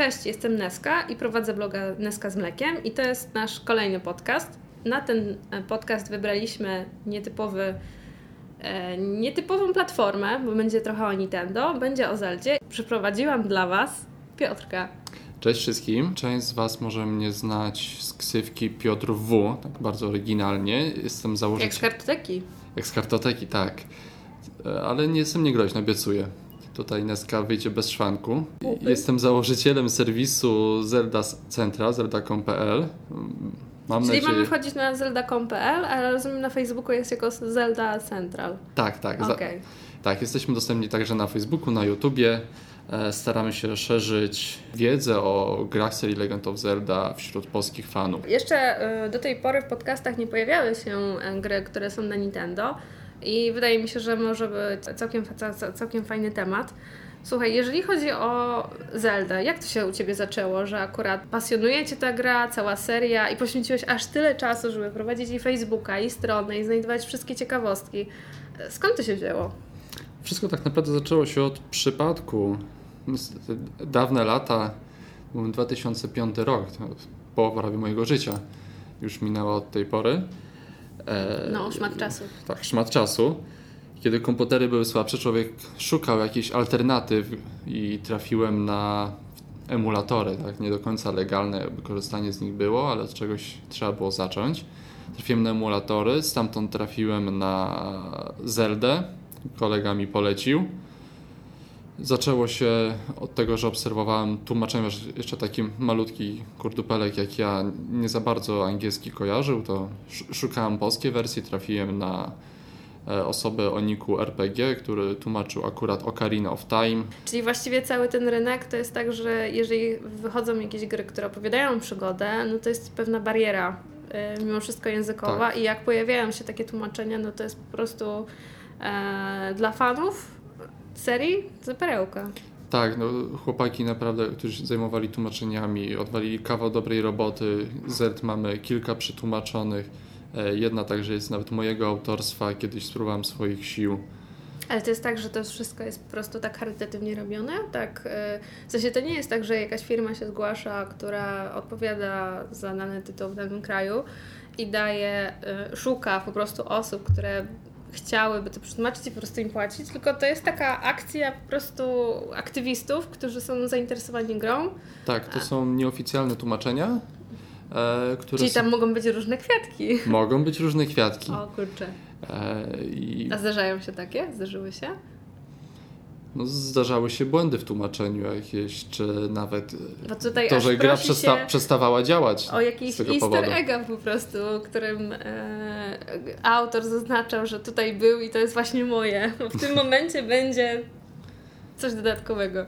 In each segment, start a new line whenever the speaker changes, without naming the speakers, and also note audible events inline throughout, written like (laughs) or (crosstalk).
Cześć, jestem Neska i prowadzę bloga Neska z mlekiem i to jest nasz kolejny podcast. Na ten e, podcast wybraliśmy nietypowy, e, nietypową platformę, bo będzie trochę o Nintendo, będzie o Zeldzie. Przyprowadziłam dla Was Piotrka.
Cześć wszystkim. Część z Was może mnie znać z ksywki Piotr W, tak bardzo oryginalnie. Jestem założycielem...
Jak z kartoteki.
Jak z kartoteki, tak. E, ale nie jestem niegroźny, obiecuję. Tutaj Neska wyjdzie bez szwanku. Jestem założycielem serwisu Zelda Centra, zelda.com.pl.
Mam Czyli nadzieję... mamy wchodzić na zelda.com.pl, ale rozumiem na Facebooku jest jako Zelda Central.
Tak, tak. Okay. tak, jesteśmy dostępni także na Facebooku, na YouTubie. E, staramy się szerzyć wiedzę o grach serii Legend of Zelda wśród polskich fanów.
Jeszcze e, do tej pory w podcastach nie pojawiały się e, gry, które są na Nintendo. I wydaje mi się, że może być całkiem, całkiem fajny temat. Słuchaj, jeżeli chodzi o Zelda, jak to się u Ciebie zaczęło, że akurat pasjonuje Cię ta gra, cała seria i poświęciłeś aż tyle czasu, żeby prowadzić i Facebooka, i stronę, i znajdować wszystkie ciekawostki. Skąd to się wzięło?
Wszystko tak naprawdę zaczęło się od przypadku. Dawne lata, 2005 rok, połowa prawie mojego życia już minęła od tej pory.
E, no, szmat czasu.
Tak, szmat czasu. Kiedy komputery były słabsze, człowiek szukał jakichś alternatyw i trafiłem na emulatory, tak? nie do końca legalne korzystanie z nich było, ale od czegoś trzeba było zacząć. Trafiłem na emulatory, stamtąd trafiłem na Zeldę, kolega mi polecił. Zaczęło się od tego, że obserwowałem tłumaczenie, że jeszcze taki malutki kurdupelek jak ja nie za bardzo angielski kojarzył, to szukałem polskiej wersji, trafiłem na e, osobę o niku RPG, który tłumaczył akurat Ocarina of Time.
Czyli właściwie cały ten rynek to jest tak, że jeżeli wychodzą jakieś gry, które opowiadają przygodę, no to jest pewna bariera e, mimo wszystko językowa tak. i jak pojawiają się takie tłumaczenia, no to jest po prostu e, dla fanów serii to perełka.
Tak, no chłopaki naprawdę, którzy zajmowali tłumaczeniami, odwalili kawał dobrej roboty. Z mamy kilka przetłumaczonych. E, jedna także jest nawet mojego autorstwa, kiedyś spróbowałem swoich sił.
Ale to jest tak, że to wszystko jest po prostu tak charytatywnie robione? Tak, e, w sensie to nie jest tak, że jakaś firma się zgłasza, która odpowiada za dany tytuł w danym kraju i daje, e, szuka po prostu osób, które chciałyby to przetłumaczyć i po prostu im płacić, tylko to jest taka akcja po prostu aktywistów, którzy są zainteresowani grą.
Tak, to są nieoficjalne tłumaczenia.
E, które Czyli tam są... mogą być różne kwiatki.
Mogą być różne kwiatki.
O kurczę. E, i... A zdarzają się takie? Zdarzyły się?
No, zdarzały się błędy w tłumaczeniu jakieś, czy nawet to, że gra przesta przestawała działać.
O jakiś z easter egga po prostu, którym e, autor zaznaczał, że tutaj był i to jest właśnie moje. (laughs) W tym momencie będzie coś dodatkowego.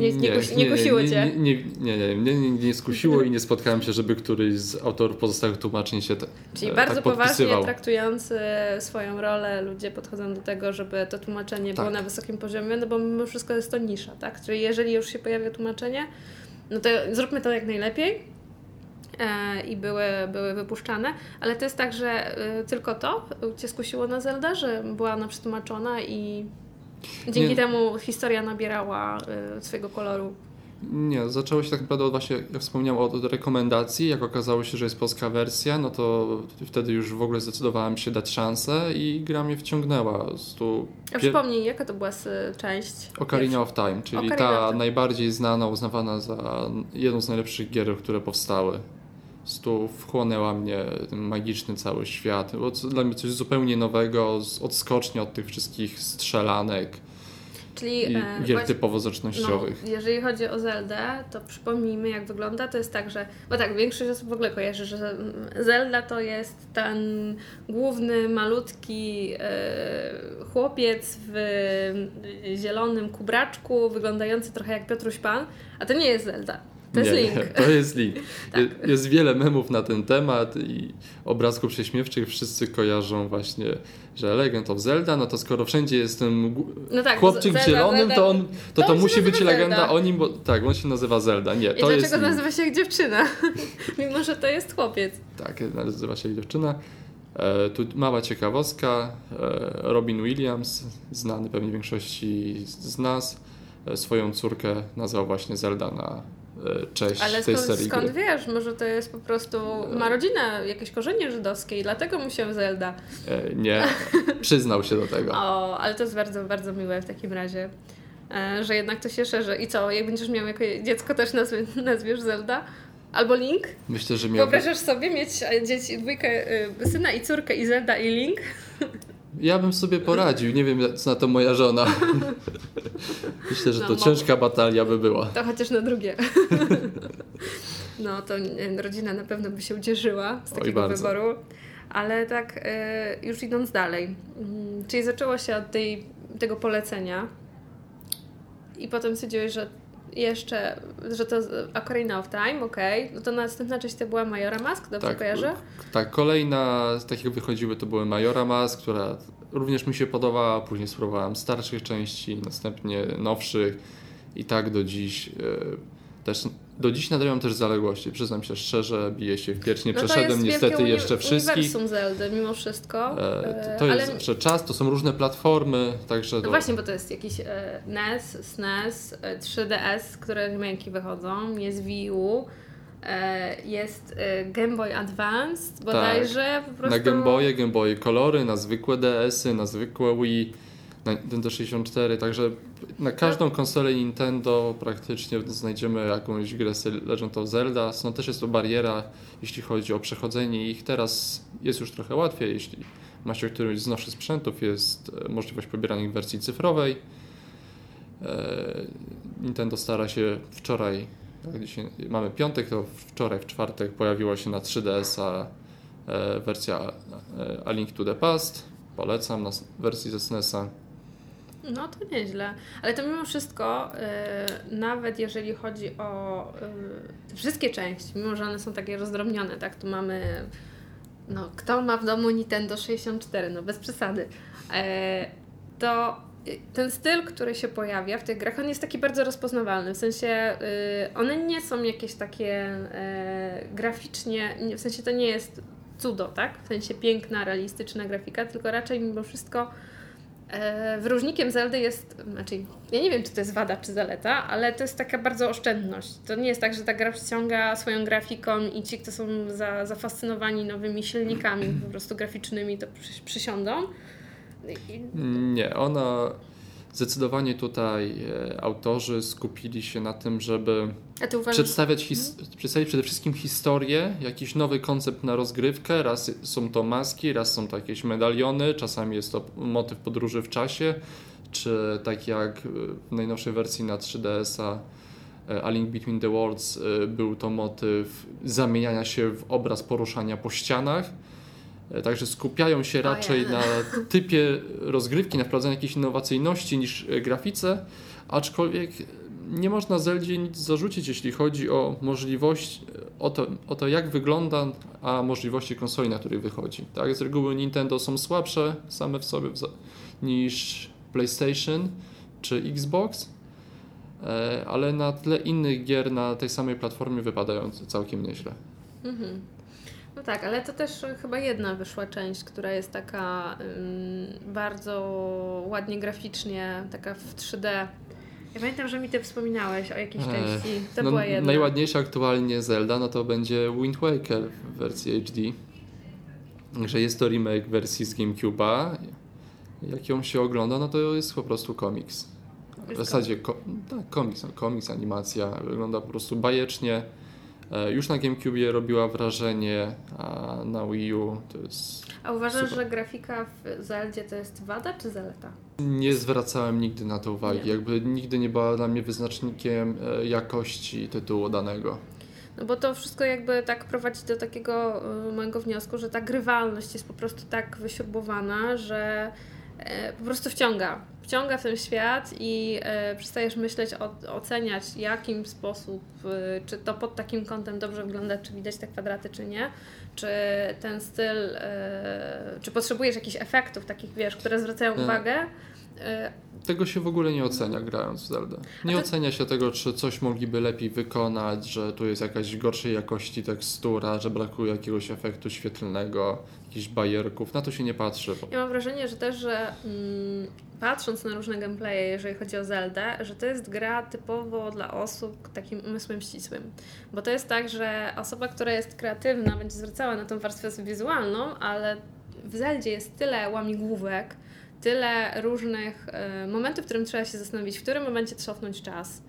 Nie, nie, nie, nie kusiło cię?
Nie, nie, nie, nie, nie, skusiło i nie spotkałem się, żeby któryś z autorów pozostałych tłumaczeń się
Czyli
e,
bardzo
tak
poważnie traktujący swoją rolę ludzie podchodzą do tego, żeby to tłumaczenie tak. było na wysokim poziomie, no bo mimo wszystko jest to nisza, tak? Czyli jeżeli już się pojawia tłumaczenie, no to zróbmy to jak najlepiej, e, i były, były wypuszczane, ale to jest tak, że e, tylko to Cię skusiło na Zelda, że była ona przetłumaczona i Dzięki nie. temu historia nabierała y, swojego koloru.
Nie, zaczęło się tak naprawdę właśnie, jak wspomniałem, od rekomendacji. Jak okazało się, że jest polska wersja, no to wtedy już w ogóle zdecydowałem się dać szansę i gra mnie wciągnęła.
Stu... A przypomnij, jaka to była część?
Ocarina of Time, czyli Ocarina ta of najbardziej znana, uznawana za jedną z najlepszych gier, które powstały. Stu wchłonęła mnie ten magiczny cały świat. Było dla mnie coś zupełnie nowego, odskocznie od tych wszystkich strzelanek. Czyli e, gier typowo zręcznościowych.
No, jeżeli chodzi o Zeldę, to przypomnijmy jak wygląda. To jest tak, że. Bo tak, większość osób w ogóle kojarzy, że Zelda to jest ten główny, malutki e, chłopiec w zielonym kubraczku, wyglądający trochę jak Piotruś Pan, a to nie jest Zelda. To jest link.
to jest link. (laughs) tak. Jest wiele memów na ten temat i obrazków prześmiewczych. Wszyscy kojarzą właśnie, że Legend of Zelda, no to skoro wszędzie jest ten no tak, chłopczyk Zelda, zielonym, Zelda, to, on, to, to, to musi być Zelda. legenda o nim, bo tak, on się nazywa Zelda. Nie,
I to dlaczego jest nazywa się jak dziewczyna? (laughs) Mimo, że to jest chłopiec.
Tak, nazywa się jak dziewczyna. E, tu mała ciekawostka. E, Robin Williams, znany pewnie większości z nas, swoją córkę nazwał właśnie Zelda na cześć
Ale
tej
skąd,
serii
skąd
gry.
wiesz? Może to jest po prostu, ma rodzinę, jakieś korzenie żydowskie i dlatego mu się Zelda.
Nie, (laughs) przyznał się do tego.
O, ale to jest bardzo, bardzo miłe w takim razie. Że jednak to się szerzy. I co, jak będziesz miał jako dziecko też nazwie, (laughs) nazwiesz Zelda? Albo Link?
Myślę, że miałby...
Wyobrażasz sobie mieć dzieci, dwójkę, syna i córkę i Zelda i Link? (laughs)
Ja bym sobie poradził, nie wiem co na to moja żona. (laughs) Myślę, że to no, ciężka batalia by była.
To chociaż na drugie. (laughs) No to rodzina na pewno by się ucieszyła z takiego wyboru. Ale tak już idąc dalej. Mm, czyli zaczęło się od tej, tego polecenia i potem stwierdziłeś, że jeszcze, że to Ocarina of Time, okej. Okay. No to następna część to była Majora Mask, dobrze
tak,
kojarzę?
Tak, kolejna z takich wychodziły to były Majora Mask, która również mi się podobała, później spróbowałem starszych części, następnie nowszych i tak do dziś e, też do dziś nadają też zaległości. Przyznam się szczerze, biję się w pierś. Nie no przeszedłem niestety jeszcze wszystkich.
uniwersum Zeldy mimo wszystko.
E, to jest ale... czas, to są różne platformy, także...
No do... właśnie, bo to jest jakiś e, NES, SNES, e, 3DS, które remake'i wychodzą, jest Wii U, e, jest e, Game Boy Advance bodajże
tak.
po prostu...
Na Game Boye, Game Boy Kolory, na zwykłe DS-y, na zwykłe Wii Nintendo 64, także na każdą konsolę Nintendo praktycznie znajdziemy jakąś grę Legend of Zelda. No też jest to bariera, jeśli chodzi o przechodzenie ich. Teraz jest już trochę łatwiej, jeśli macie któryś z nowszych sprzętów, jest e, możliwość pobierania ich w wersji cyfrowej. E, Nintendo stara się wczoraj, jak dzisiaj mamy piątek, to wczoraj, w czwartek pojawiła się na 3DS-a e, wersja A Link to the Past. Polecam na wersji ze SNES-a.
No to nieźle. Ale to mimo wszystko, yy, nawet jeżeli chodzi o yy, wszystkie części, mimo że one są takie rozdrobnione, tak, tu mamy, no kto ma w domu Nintendo 64, no bez przesady, yy, to ten styl, który się pojawia w tych grach, on jest taki bardzo rozpoznawalny. W sensie one nie są jakieś takie graficznie, w sensie to nie jest cudo, tak? W sensie piękna, realistyczna grafika, tylko raczej mimo wszystko E, wyróżnikiem Zeldy jest, znaczy, ja nie wiem, czy to jest wada, czy zaleta, ale to jest taka bardzo oszczędność. To nie jest tak, że ta gra przyciąga swoją grafiką i ci, kto są za, zafascynowani nowymi silnikami po prostu graficznymi, to przysiądą.
I... Nie, ona Zdecydowanie tutaj e, autorzy skupili się na tym, żeby przedstawiać, his- przedstawić przede wszystkim historię, jakiś nowy koncept na rozgrywkę. Raz są to maski, raz są to jakieś medaliony, czasami jest to motyw podróży w czasie, czy tak jak w najnowszej wersji na 3DS-a e, A Link Between the Worlds e, był to motyw zamieniania się w obraz poruszania po ścianach. E, także skupiają się raczej na typie rozgrywki, na wprowadzaniu jakiejś innowacyjności niż grafice, aczkolwiek nie można Zeldzie nic zarzucić, jeśli chodzi o możliwość, o to, o to jak wygląda, a możliwości konsoli, na której wychodzi. Tak, z reguły Nintendo są słabsze same w sobie niż PlayStation czy Xbox, e, ale na tle innych gier na tej samej platformie wypadają całkiem nieźle. Mhm.
No tak, ale to też chyba jedna wyszła część, która jest taka ym, bardzo ładnie graficznie, taka w 3D. Ja pamiętam, że mi ty wspominałeś o jakiejś części. To no, była jedna.
Najładniejsza aktualnie Zelda, no to będzie Wind Waker w wersji HD. Że jest to remake wersji z GameCube'a. Jak ją się ogląda, no to jest po prostu komiks. W zasadzie ko tak, komiks, no, komiks, animacja. Wygląda po prostu bajecznie E, już na GameCube robiła wrażenie, a na Wii U to jest.
A uważasz, super. że grafika w Zeldzie to jest wada czy zaleta?
Nie zwracałem nigdy na to uwagi. Nie. Jakby nigdy nie była dla mnie wyznacznikiem e, jakości tytułu danego.
No bo to wszystko jakby tak prowadzi do takiego e, mojego wniosku, że ta grywalność jest po prostu tak wyśrubowana, że po prostu wciąga wciąga w ten świat i e, przestajesz myśleć, o, oceniać jakim sposób, e, czy to pod takim kątem dobrze wygląda, czy widać te kwadraty, czy nie, czy ten styl, e, czy potrzebujesz jakichś efektów takich, wiesz, które zwracają hmm. Uwagę,
tego się w ogóle nie ocenia grając w Zelda. Nie to... ocenia się tego, czy coś mogliby lepiej wykonać, że tu jest jakaś gorszej jakości tekstura, że brakuje jakiegoś efektu świetlnego, jakichś bajerków. Na to się nie patrzy.
Ja mam wrażenie, że też, że mm, patrząc na różne gameplaye, jeżeli chodzi o Zeldę, że to jest gra typowo dla osób takim umysłem ścisłym. Bo to jest tak, że osoba, która jest kreatywna, będzie zwracała na tą warstwę wizualną, ale w Zeldzie jest tyle łamigłówek, tyle różnych e, momentów, w którym trzeba się zastanowić, w którym momencie cofnąć czas,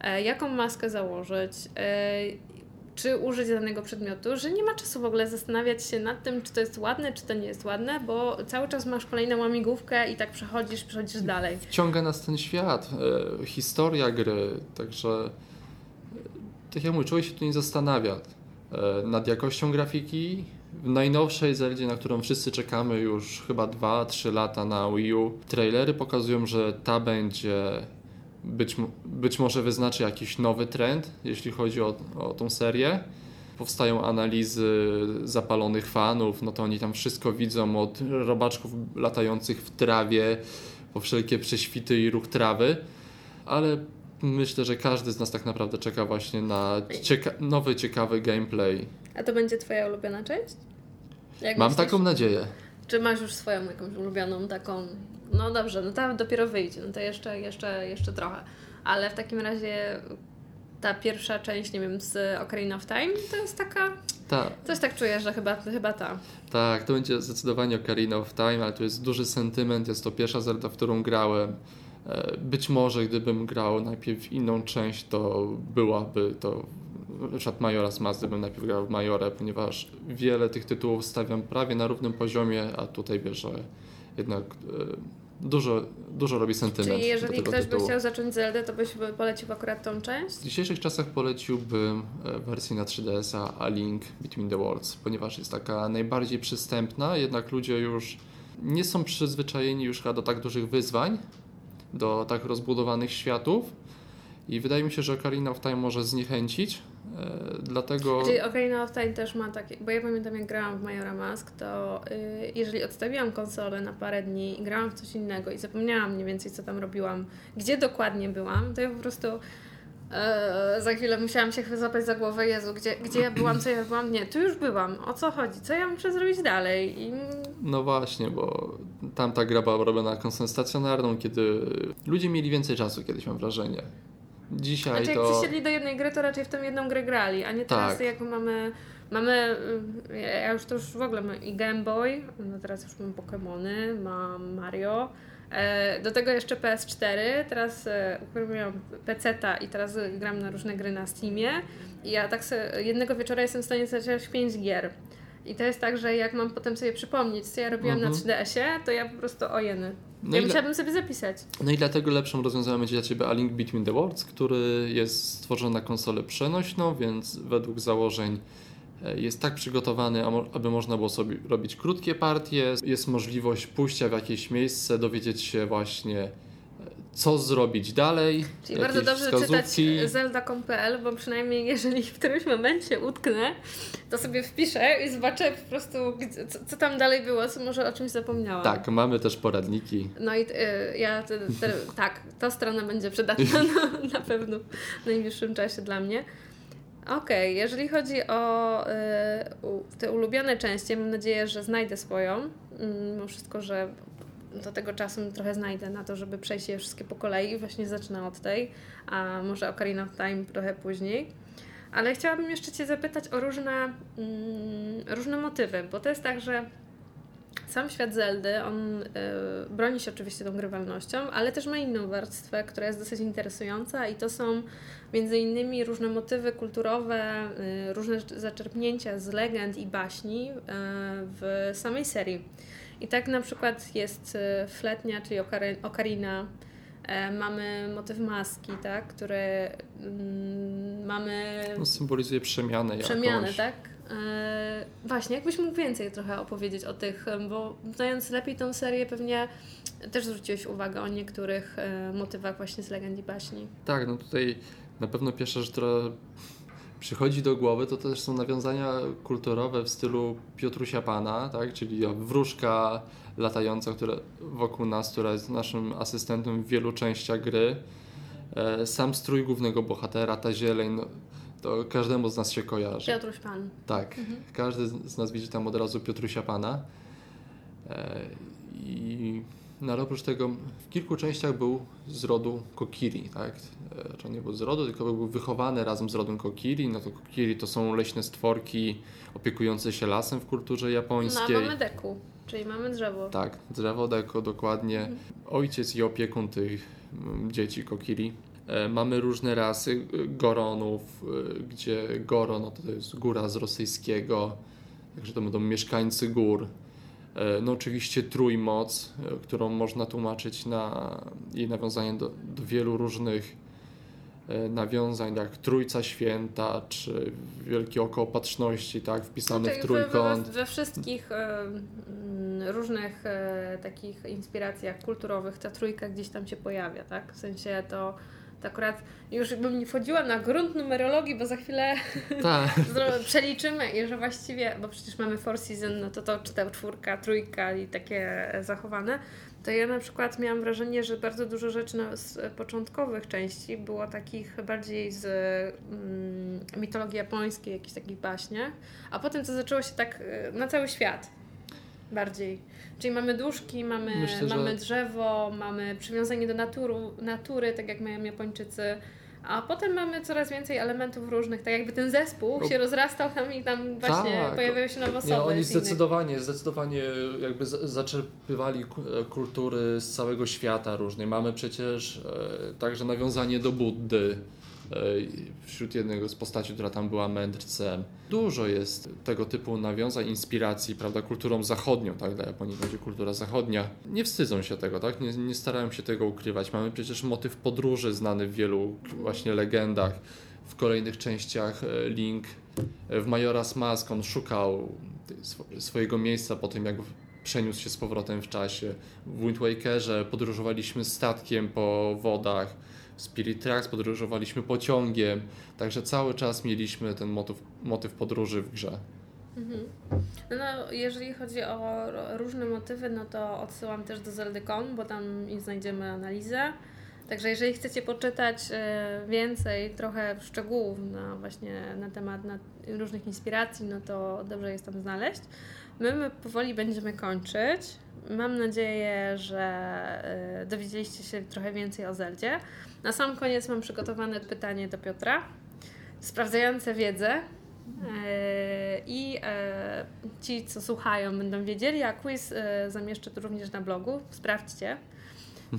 e, jaką maskę założyć, e, czy użyć danego przedmiotu, że nie ma czasu w ogóle zastanawiać się nad tym, czy to jest ładne, czy to nie jest ładne, bo cały czas masz kolejną łamigłówkę i tak przechodzisz, przechodzisz dalej.
Wciąga nas ten świat, historia gry, także tak jak mówię, człowiek się tu nie zastanawia nad jakością grafiki, w najnowszej Zeldzie, na którą wszyscy czekamy już chyba 2-3 lata na Wii U, trailery pokazują, że ta będzie być, być może wyznaczy jakiś nowy trend, jeśli chodzi o, o tą serię. Powstają analizy zapalonych fanów, no to oni tam wszystko widzą od robaczków latających w trawie, po wszelkie prześwity i ruch trawy, ale myślę, że każdy z nas tak naprawdę czeka właśnie na cieka nowy, ciekawy gameplay.
A to będzie Twoja ulubiona część?
Jak Mam myślisz? taką nadzieję.
Czy masz już swoją jakąś ulubioną taką? No dobrze, no ta dopiero wyjdzie, no to jeszcze, jeszcze, jeszcze trochę. Ale w takim razie ta pierwsza część, nie wiem, z Ocarina of Time, to jest taka... Ta. Coś tak czuję, że chyba, chyba ta.
Tak, to będzie zdecydowanie Ocarina of Time, ale tu jest duży sentyment, jest to pierwsza Zelda, w którą grałem. E, być może gdybym grał najpierw inną część, to byłaby to na przykład Majora z Mazdy bym najpierw grał w Majorę, ponieważ wiele tych tytułów stawiam prawie na równym poziomie, a tutaj wiesz, że jednak e, dużo, dużo robi sentyment.
Czyli jeżeli ktoś tytułu. by chciał zacząć Zeldę, to byś polecił akurat tą część?
W dzisiejszych czasach poleciłbym e, wersję na 3DS-a A Link Between the Worlds, ponieważ jest taka najbardziej przystępna, jednak ludzie już nie są przyzwyczajeni już do tak dużych wyzwań, do tak rozbudowanych światów i wydaje mi się, że Ocarina of Time może zniechęcić, dlatego...
Czyli Ocarina of Time też ma takie, bo ja pamiętam jak grałam w Majora Mask, to yy, jeżeli odstawiłam konsolę na parę dni i grałam w coś innego i zapomniałam mniej więcej co tam robiłam, gdzie dokładnie byłam, to ja po prostu yy, za chwilę musiałam się złapać za głowę, Jezu, gdzie, gdzie ja byłam, co ja byłam? Nie, tu już byłam, o co chodzi, co ja muszę zrobić dalej? I...
No właśnie, bo tamta gra była robiona konsolą stacjonarną, kiedy ludzie mieli więcej czasu kiedyś mam wrażenie. Dzisiaj
znaczy,
to...
jak przysiedli do jednej gry, to raczej w tą jedną grę grali, a nie teraz tak. jak mamy... Mamy, y, ja już to już w ogóle mam i Game Boy, no teraz już mam Pokémony, mam Mario, e, do tego jeszcze PS4, teraz e, uruchomiłam PC-ta i teraz gram na różne gry na Steamie i ja tak sobie, jednego wieczora jestem w stanie zacząć 5 gier. I to jest tak, że jak mam potem sobie przypomnieć, co ja robiłam mhm. na 3DS-ie, to ja po prostu ojeny. No ja musiałabym sobie zapisać.
No i dlatego lepszą rozwiązaniem będzie dla Ciebie A Link Between the Worlds, który jest stworzony na konsolę przenośną, więc według założeń e, jest tak przygotowany, aby można było sobie robić krótkie partie. Jest możliwość pójścia w jakieś miejsce, dowiedzieć się właśnie co zrobić dalej.
Czyli bardzo dobrze wskazówki. czytać zelda.pl, bo przynajmniej jeżeli w którymś momencie utknę, to sobie wpiszę i zobaczę po prostu, co, co tam dalej było, co może o czymś zapomniałam.
Tak, mamy też poradniki.
No i y, ja, te, te, tak, ta strona będzie przydatna na, na pewno w najbliższym czasie dla mnie. Okej, okay, jeżeli chodzi o y, te ulubione części, mam nadzieję, że znajdę swoją. Mm, mimo wszystko, że do tego czasu trochę znajdę na to, żeby przejść je wszystkie po kolei właśnie zacznę od tej, a może Ocarina of Time trochę później. Ale chciałabym jeszcze Cię zapytać o różne, mm, różne motywy, bo to jest tak, że sam świat Zeldy, on y, broni się oczywiście tą grywalnością, ale też ma inną warstwę, która jest dosyć interesująca i to są między innymi różne motywy kulturowe, y, różne zaczerpnięcia z legend i baśni y, w samej serii. I tak na przykład jest e, fletnia, czyli okarina. E, mamy motyw maski, tak, które mm, mamy.
No, symbolizuje przemianę.
Przemianę, tak? E, właśnie, jakbyś mógł więcej trochę opowiedzieć o tych, bo znając lepiej tą serię, pewnie też zwróciłeś uwagę o niektórych motywach właśnie z legend i baśni.
Tak, no tutaj na pewno pierwsza rzecz, która przychodzi do głowy, to też są nawiązania kulturowe w stylu Piotrusia Pana, tak? czyli wróżka latająca, która wokół nas, która jest naszym asystentem w wielu częściach gry. E, sam strój głównego bohatera, ta zieleń, no, to każdemu z nas się kojarzy.
Piotruś Pan.
Tak, mhm. każdy z nas widzi tam od razu Piotrusia Pana. E, I no ale oprócz tego w kilku częściach był z rodu Kokiri, tak? Znaczy nie był z rodu, tylko był wychowany razem z rodem Kokiri. No to Kokiri to są leśne stworki opiekujące się lasem w kulturze japońskiej.
No, mamy deku, czyli mamy drzewo.
Tak, drzewo deku, dokładnie. Mhm. Ojciec i opiekun tych mm, dzieci Kokiri. E, mamy różne rasy goronów, e, gdzie goron no to jest góra z rosyjskiego, także to będą mieszkańcy gór. E, no oczywiście trójmoc, e, którą można tłumaczyć na jej nawiązanie do, do wielu różnych e, nawiązań, jak Trójca Święta, czy Wielkie Oko Opatrzności, tak, wpisane w trójkąt.
We, we, wszystkich e, różnych e, takich inspiracjach kulturowych ta trójka gdzieś tam się pojawia, tak, w sensie to to akurat już bym nie wchodziła na grunt numerologii, bo za chwilę (laughs) tak. (laughs) przeliczymy i że właściwie, bo przecież mamy Four Season, no to to czytał czwórka, trójka i takie zachowane, to ja na przykład miałam wrażenie, że bardzo dużo rzeczy z początkowych części było takich bardziej z mm, mitologii japońskiej, jakichś takich baśniach, a potem to zaczęło się tak y, na cały świat bardziej. Czyli mamy duszki, mamy, Myślę, mamy że... drzewo, mamy przywiązanie do naturu, natury, tak jak mają Japończycy. A potem mamy coraz więcej elementów różnych, tak jakby ten zespół się rozrastał tam i tam właśnie tak. pojawiały się nowe osoby. Nie,
oni zdecydowanie, zdecydowanie jakby zaczerpywali kultury z całego świata różnej. Mamy przecież e, także nawiązanie do Buddy, E, wśród jednego z postaci, która tam była mędrcem. Dużo jest tego typu nawiązań, inspiracji, prawda, kulturą zachodnią, tak, dla Japonii będzie kultura zachodnia. Nie wstydzą się tego, tak, nie, nie starają się tego ukrywać. Mamy przecież motyw podróży znany w wielu właśnie legendach. W kolejnych częściach e, Link e, w Majora's Mask on szukał swojego miejsca po tym, jak przeniósł się z powrotem w czasie. W Wind Wakerze podróżowaliśmy statkiem po wodach Spirit Tracks, podróżowaliśmy pociągiem, także cały czas mieliśmy ten motyw, motyw podróży w grze.
Mhm. No, no, jeżeli chodzi o różne motywy, no to odsyłam też do Zeldy.com, bo tam znajdziemy analizę. Także jeżeli chcecie poczytać e, więcej, trochę szczegółów na właśnie na temat na różnych inspiracji, no to dobrze jest tam znaleźć. My, my powoli będziemy kończyć. Mam nadzieję, że e, dowiedzieliście się trochę więcej o Zeldzie. Na sam koniec mam przygotowane pytanie do Piotra, sprawdzające wiedzę. E, I ci, co słuchają, będą wiedzieli, a quiz zamieszczę tu również na blogu. Sprawdźcie.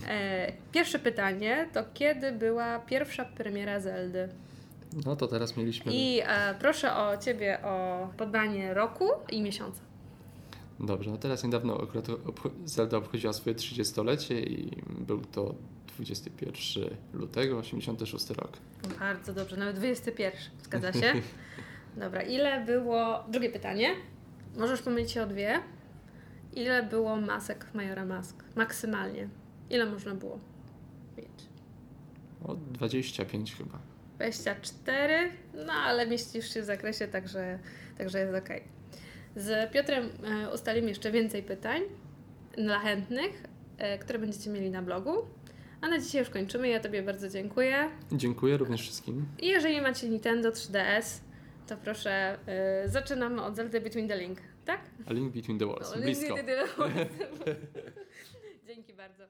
E, pierwsze pytanie to kiedy była pierwsza premiera Zeldy?
No to teraz mieliśmy.
I e, proszę o Ciebie o podanie roku i miesiąca.
Dobrze, no teraz niedawno akurat Zelda obchodziła swoje 30-lecie i był to 21 lutego, 86 rok.
Bardzo dobrze, nawet 21, zgadza się? (laughs) Dobra, ile było. Drugie pytanie. Możesz pomylić się o dwie. Ile było masek Majora Mask? Maksymalnie. Ile można było mieć?
O 25 chyba.
24, no ale mieścisz się w zakresie, także, także jest ok. Z Piotrem e, ustalimy jeszcze więcej pytań dla chętnych, e, które będziecie mieli na blogu. A na dzisiaj już kończymy. Ja Tobie bardzo dziękuję.
Dziękuję również wszystkim.
I jeżeli macie Nintendo 3DS, to proszę, yy, zaczynamy od Zelda Between the Link, tak?
A Link Between the Walls, no, blisko.
Link between the Walls. (laughs) Dzięki bardzo.